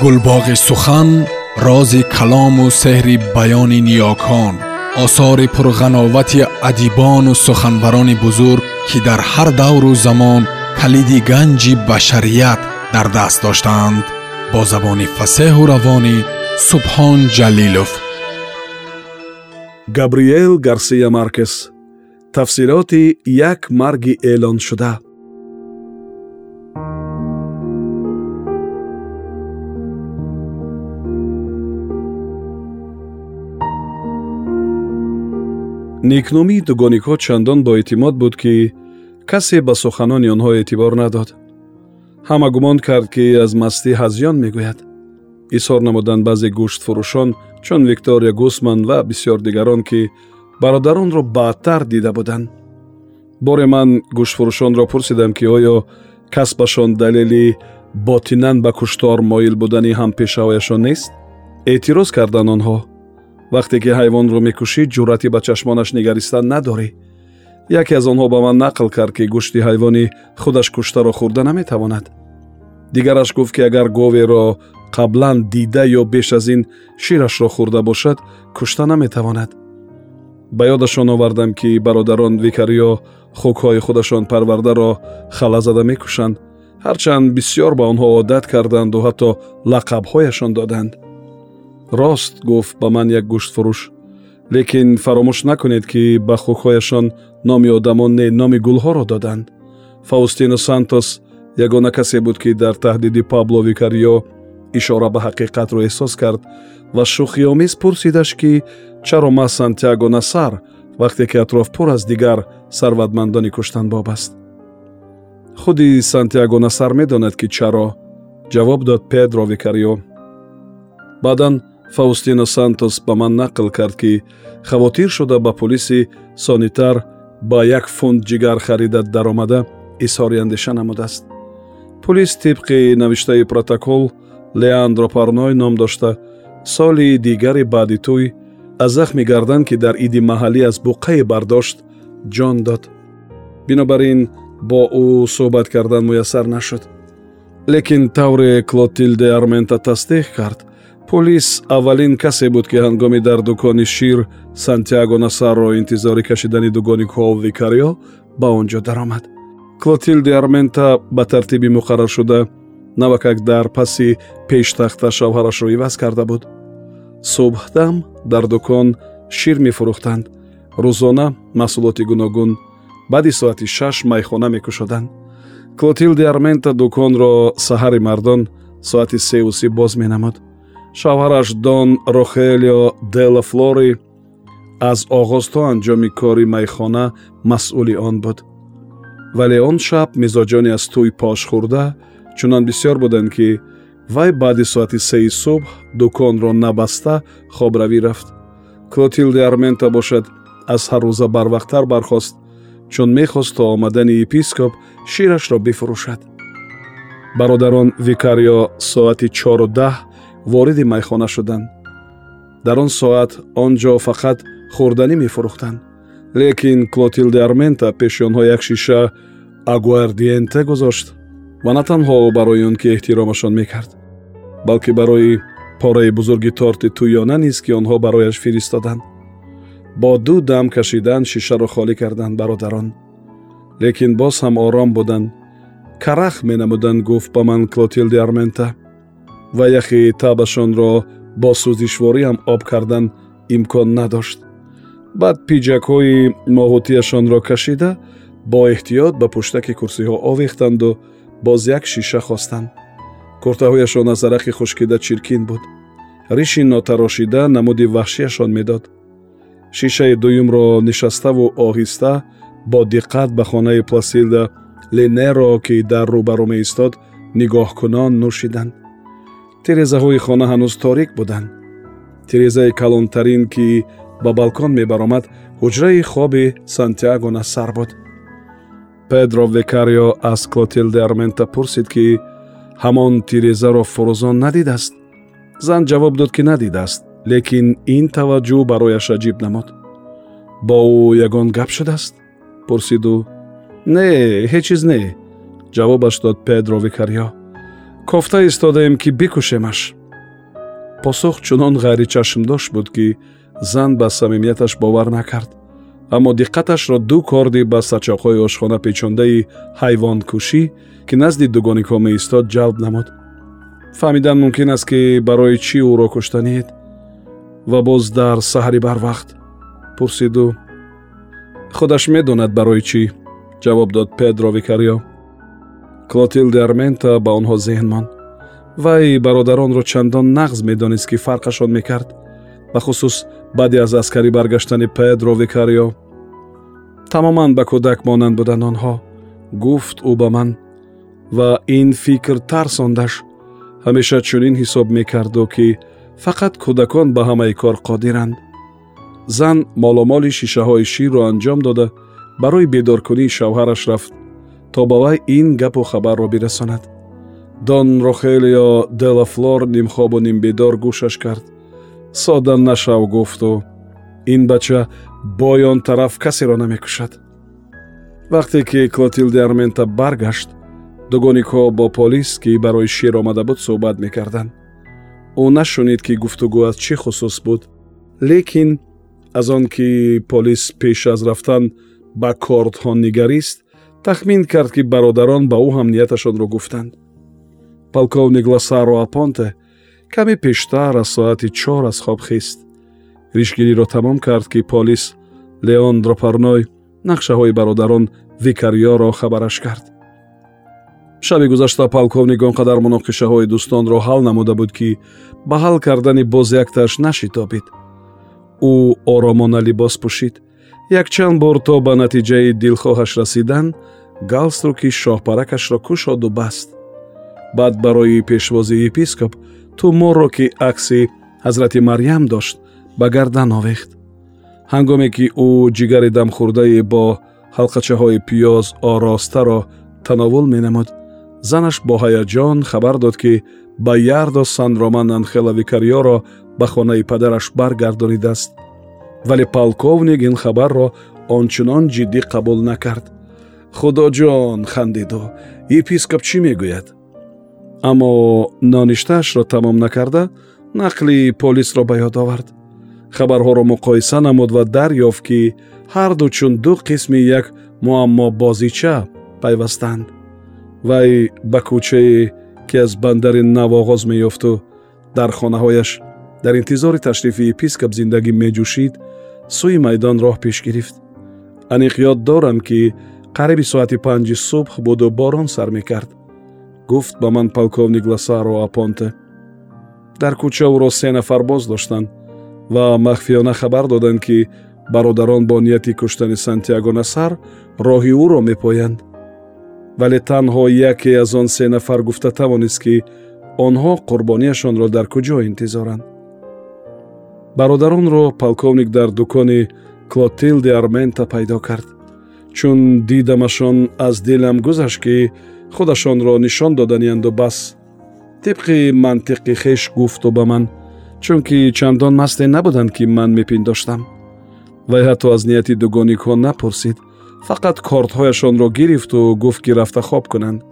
гулбоғи сухан рози калому сеҳри баёни ниёкон осори пурғановати адибону суханварони бузург ки дар ҳар давру замон калиди ганҷи башарият дар даст доштаанд бо забони фасеҳу равонӣ субҳон ҷалилов. Габриел гарсия маркес. Тафсилоти як марги эълоншуда некномии дугоникҳо чандон боэътимод буд ки касе ба суханони онҳо эътибор надод. Ҳама гумон кард ки аз мастӣ ҳазён мегӯяд. Изҳор намуданд баъзе гӯштфурӯшон чун виктория гусман ва бисёр дигарон ки бародаронро баъдтар дида буданд. Боре ман гӯштфурӯшонро пурсидам ки оё касбашон далели ботинан ба куштор моил будани ҳампешавояшон нест? Эътироз карданд онҳо вақте ки ҳайвонро мекушӣ ҷуръати ба чашмонаш нигаристан надорӣ. Яке аз онҳо ба ман нақл кард ки гӯшти ҳайвони худаш куштаро хӯрда наметавонад. Дигараш гуфт ки агар говеро қаблан дида ё беш аз ин ширашро хӯрда бошад кушта наметавонад. Ба ёдашон овардам ки бародарон викариё хукҳои худашон парвардаро халазада мекушанд. Ҳарчанд бисьёр ба онҳо одат карданду ҳатто лақабҳояшон доданд рост гуфт ба ман як гӯштфурӯш лекин фаромӯш накунед ки ба хукҳояшон номи одамон не номи гулҳоро доданд. Фаустино сантос ягона касе буд ки дар таҳдиди пабло викарио ишора ба ҳақиқатро эҳсос кард ва шӯхиомез пурсидаш ки чаро ма сантяго насар вақте ки атроф пур аз дигар сарватмандони куштанбоб аст. Худи сантяго насар медонад ки чаро ҷавоб дод педро викарио баъдан фаустино сантос ба ман нақл кард ки хавотир шуда ба полиси сонитар ба як фунт ҷигар харида даромада изҳори андеша намудааст. Пулис тибқи навиштаи протокол леандро парной ном дошта соли дигари баъди тӯй аз захми гардан ки дар иди маҳаллӣ аз буқае бардошт ҷон дод. Бинобар ин бо ӯ суҳбат кардан муяссар нашуд. Лекин тавре клотилде армента тасдиқ кард полис аввалин касе буд ки ҳангоми дар дукони шир сантяго насарро интизори кашидани дугоникҳо викарио ба он ҷо даромад. Клотилди армента ба тартиби муқарраршуда навакак дар паси пештахта шавҳарашро иваз карда буд. Субҳдам дар дукон шир мефурӯхтанд. Рӯзона маҳсулоти гуногун баъди соати шаш майхона мекушоданд. Клотилди армента дуконро саҳари мардон соати сеуси боз менамуд шавҳараш дон рохелио дела флори аз оғоз то анҷоми кори майхона масъули он буд. Вале он шаб мизоҷони аз тӯй пошхӯрда чунон бисьёр буданд ки вай баъди соати сеи субҳ дуконро набаста хобравӣ рафт. Клотилде армента бошад аз ҳаррӯза барвақттар бархост чун мехост то омадани епископ ширашро бифурӯшад. Бародарон викарио соати чору даҳ вориди майхона шуданд. Дар он соат он ҷо фақат хӯрданӣ мефурӯхтанд. Лекин клотилде армента пеши онҳо як шиша агуардиенте гузошт ва на танҳо барои он ки эҳтиромашон мекард балки барои пораи бузурги торти тӯёна низ ки онҳо барояш фиристоданд. Бо ду дам кашидан шишаро холӣ карданд бародарон лекин боз ҳам ором буданд. Карах менамуданд гуфт ба ман клотилде армента ва яхи табашонро бо сӯзишвориам об кардан имкон надошт. Баъд пиҷакҳои моҳутияшонро кашида бо эҳтиёт ба пуштаки курсиҳо овехтанду боз як шиша хостанд. Куртаҳояшон аз арақи хушкида чиркин буд. Риши нотарошида намуди ваҳшияшон медод. Шишаи дуюмро нишаставу оҳиста бо диққат ба хонаи пласилда ленеро ки дар рӯбарӯ меистод нигоҳкунон нӯшиданд тирезаҳои хона ҳанӯз торик буданд. Тирезаи калонтарин ки ба балкон мебаромад ҳуҷраи хоби сантяго насар буд. Педро викарио аз клотилде армента пурсид ки ҳамон тирезаро фурӯзон надидааст. Зан ҷавоб дод ки надидааст лекин ин таваҷҷӯҳ барояш аҷиб намуд. Бо ӯ ягон гап шудааст? Пурсиду. Не ҳеҷ чиз не ҷавобаш дод педро викарио кофта истодаем ки бикушемаш. Посух чунон ғайричашмдош буд ки зан ба самимияташ бовар накард. Аммо диққаташро ду корди ба сарчоқҳои ошхона печондаи ҳайвонкушӣ ки назди дугоникҳо меистод ҷалб намуд. Фаҳмидан мумкин аст ки барои чӣ ӯро куштанид ва боз дар саҳари барвақт пурсиду. Худаш медонад барои чӣ ҷавоб дод педро викарио клотилде армента ба онҳо зеҳн монд. Вай бародаронро чандон нағз медонист ки фарқашон мекард бахусус баъде аз аскарӣ баргаштани педро викарио. Тамоман ба кӯдак монанд буданд онҳо гуфт ӯ ба ман ва ин фикр тарсондаш ҳамеша чунин ҳисоб мекарду ки фақат кӯдакон ба ҳамаи кор қодиранд. Зан моломоли шишаҳои ширро анҷом дода барои бедоркунии шавҳараш рафт то ба вай ин гапу хабарро бирасонад. Дон рохелио делафлор нимхобу нимбедор гӯшаш кард. Сода нашав гуфту ин бача бой он тараф касеро намекушад. Вақте ки клотилде армента баргашт дугоникҳо бо полис ки барои шир омада буд суҳбат мекарданд. Ӯ нашунид ки гуфтугӯ аз чӣ хусус буд. Лекин аз он ки полис пеш аз рафтан ба кортҳо нигарист тахмин кард ки бародарон ба ӯ ҳам нияташонро гуфтанд. Полковник ласаро апонте каме пештар аз соати чор аз хоб хист. Ришгириро тамом кард ки полис леон дропарной нақшаҳои бародарон викариёро хабараш кард. Шаби гузашта полковник он қадар муноқишаҳои дӯстонро ҳал намуда буд ки ба ҳал кардани бозякташ нашитобид. Ӯ оромона либос пӯшид якчанд бор то ба натиҷаи дилхоҳаш расидан галструки шоҳпаракашро кушоду баст. Баъд барои пешвозии епископ туморро ки акси ҳазрати марьям дошт ба гардан овехт. Ҳангоме ки ӯ ҷигари дамхӯрдае бо ҳалқачаҳои пиёз оростаро тановул менамуд занаш бо ҳаяҷон хабар дод ки ба ярдо сан роман анхела викариоро ба хонаи падараш баргардонидааст вале полковник ин хабарро ончунон ҷиддӣ қабул накард. Худоҷон хандиду епископ чӣ мегӯяд? Аммо ноништаашро тамом накарда нақли полисро ба ёд овард. Хабарҳоро муқоиса намуд ва дарёфт ки ҳарду чун ду қисми як муаммобозича пайвастанд. Вай ба кӯчае ки аз бандари нав оғоз меёфту дар хонаҳояш дар интизори ташрифи епископ зиндагӣ меҷӯшид сӯи майдон роҳ пеш гирифт. Аниқ ёд дорам ки қариби соати панҷи субҳ буду борон сар мекард гуфт ба ман полковник ласаро апонте. Дар кӯча ӯро се нафар боз доштанд ва махфиёна хабар доданд ки бародарон бо нияти куштани сантяго насар роҳи ӯро мепоянд. Вале танҳо яке аз он се нафар гуфта тавонист ки онҳо қурбонияшонро дар куҷо интизоранд бародаронро полковник дар дукони клотилде армента пайдо кард. Чун дидамашон аз дилам гузашт ки худашонро нишон доданиянду бас тибқи мантиқи хеш гуфту ба ман чунки чандон масте набуданд ки ман мепиндоштам. Вай ҳатто аз нияти дугоникҳо напурсид фақат кортҳояшонро гирифту гуфт ки рафта хоб кунанд.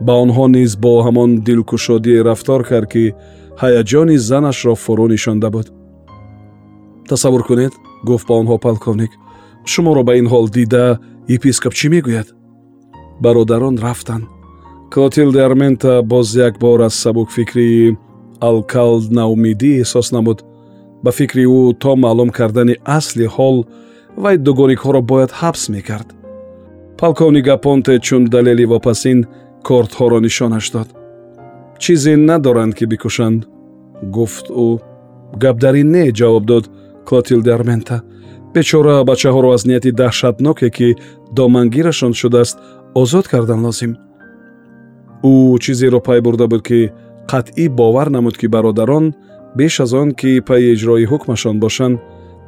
Ба онҳо низ бо ҳамон дилкушодие рафтор кард ки ҳаяҷони занашро фурӯ нишонда буд тасаввур кунед? Гуфт ба онҳо полковник шуморо ба ин ҳол дида епископ чӣ мегӯяд? Бародарон рафтанд клотилде армента боз як бор аз сабукфикрии алкалд наумидӣ эҳсос намуд. Ба фикри ӯ то маълум кардани асли ҳол вай дугоникҳоро бояд ҳабс мекард. Полковник апонте чун далели вопасин кортҳоро нишонаш дод. Чизе надоранд ки бикушанд гуфт ӯ. Гап дар ин не ҷавоб дод клотилде армента бечора бачаҳоро аз нияти даҳшатноке ки домангирашон шудааст озод кардан лозим. Ӯ чизеро пай бурда буд ки қатъӣ бовар намуд ки бародарон беш аз он ки пайи иҷрои ҳукмашон бошанд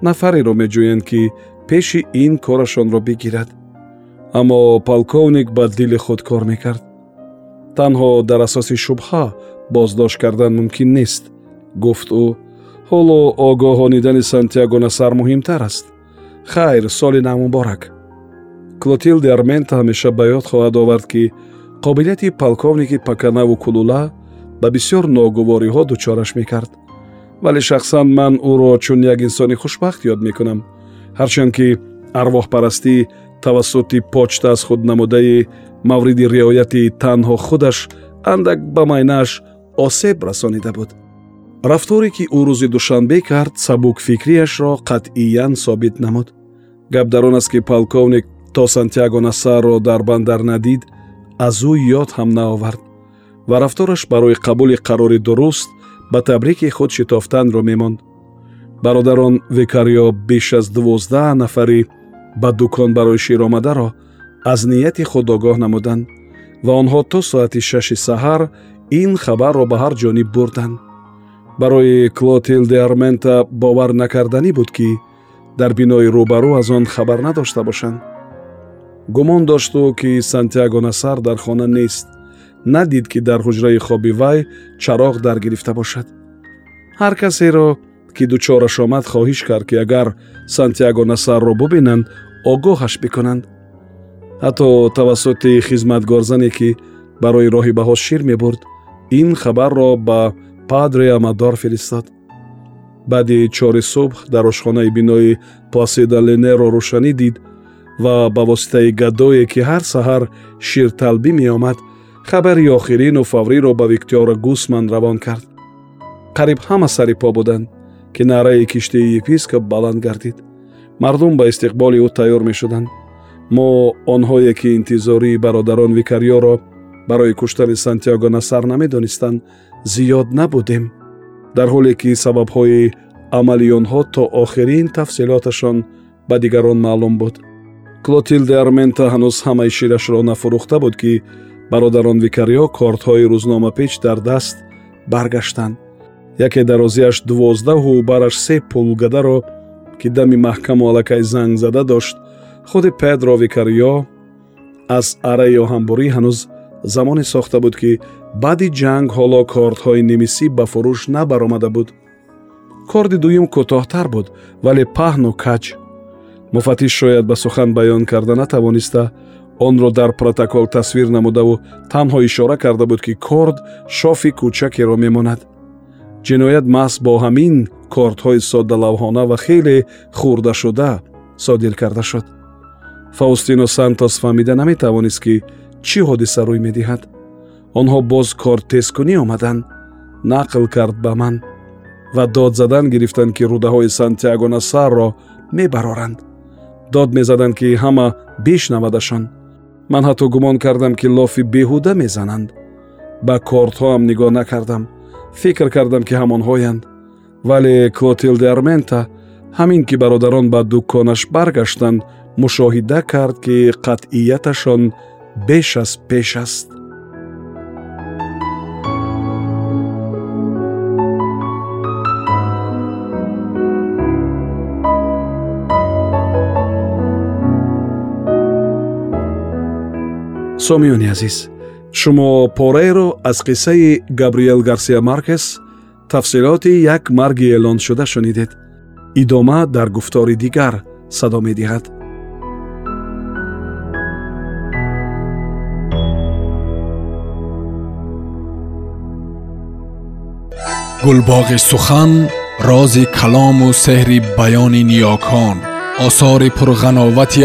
нафареро меҷӯянд ки пеши ин корашонро бигирад. Аммо полковник ба дили худ кор мекард. Танҳо дар асоси шубҳа боздошт кардан мумкин нест гуфт ӯ ҳоло огоҳонидани сантяго насар муҳимтар аст. Хайр соли навмуборак клотилде армента ҳамеша ба ёд хоҳад овард ки қобилияти полковники паканаву кулула ба бисёр ногувориҳо дучораш мекард. Вале шахсан ман ӯро чун як инсони хушбахт ёд мекунам ҳарчанд ки арвоҳпарастӣ тавассути почта аз худ намудаи мавриди риояти танҳо худаш андак ба майнааш осеб расонида буд рафторе ки ӯ рӯзи душанбе кард сабукфикриашро қатъиян собит намуд. Гап дар он аст ки полковник то сантяго насарро дар бандар надид аз ӯ ёд ҳам наовард ва рафтораш барои қабули қарори дуруст ба табрики худ шитофтанро мемонд. Бародарон викариё беш аз дувоздаҳ нафари ба дукон барои широмадаро аз нияти худ огоҳ намуданд ва онҳо то соати шаши саҳар ин хабарро ба ҳар ҷониб бурданд барои клотилде армента бовар накарданӣ буд ки дар бинои рӯбарӯ аз он хабар надошта бошанд. Гумон дошту ки сантяго насар дар хона нест. Надид ки дар ҳуҷраи хоби вай чароғ даргирифта бошад. Ҳар касеро ки дучораш омад хоҳиш кард ки агар сантяго насарро бубинанд огоҳаш бикунанд. Ҳатто тавассути хизматгорзане ки барои роҳи баҳос шир мебурд ин хабарро ба падре амадор фиристад. Баъди чори субҳ дар ошхонаи бинои пласида ленеро рӯшанӣ дид ва ба воситаи гадое ки ҳар саҳар ширталбӣ меомад хабари охирину фавриро ба виктора гусман равон кард. Қариб ҳама сари по буданд ки наъраи киштии епископ баланд гардид. Мардум ба истиқболи ӯ тайёр мешуданд. Мо онҳое ки интизории бародарон викариёро барои куштани сантяго насар намедонистанд зиёд набудем дар ҳоле ки сабабҳои амали онҳо то охирин тафсилоташон ба дигарон маълум буд. Клотилде армента ҳанӯз ҳамаи ширашро нафурӯхта буд ки бародарон викариё кортҳои рӯзномапеч дар даст баргаштанд яке дарозиаш дувоздаҳу бараш се пулгадаро ки дами маҳкаму аллакай занг зада дошт худи педро викариё аз араи оҳанбурӣ ҳанӯз замоне сохта буд ки баъди ҷанг ҳоло кортҳои немисӣ ба фурӯш набаромада буд. Корди дуюм кӯтоҳтар буд вале паҳну каҷ муфаттиш шояд ба сухан баён карда натавониста онро дар протокол тасвир намудаву танҳо ишора карда буд ки корд шофи кӯчакеро мемонад. Ҷиноят маҳз бо ҳамин кортҳои соддалавҳона ва хеле хурдашуда содир карда шуд. Фаустино сантос фаҳмида наметавонист ки чӣ ҳодиса рӯй медиҳад онҳо боз кортескунӣ омаданд нақл кард ба ман ва дод задан гирифтанд ки рӯдаҳои сантяго насарро мебароранд. Дод мезаданд ки ҳама бишнавадашон ман ҳатто гумон кардам ки лофи беҳуда мезананд. Ба кортҳоам нигоҳ накардам. Фикр кардам ки ҳамонҳоянд. Вале клотилде армента ҳамин ки бародарон ба дуконаш баргаштанд мушоҳида кард ки қатъияташон беш аз пеш аст сомиёни азиз шумо пораеро аз қиссаи габриел гарсия маркес тафсилоти як марги эълоншуда шунидед идома дар гуфтори дигар садо медиҳад гулбоғи сухан рози калому сеҳри баёни ниёкон осори пурғановати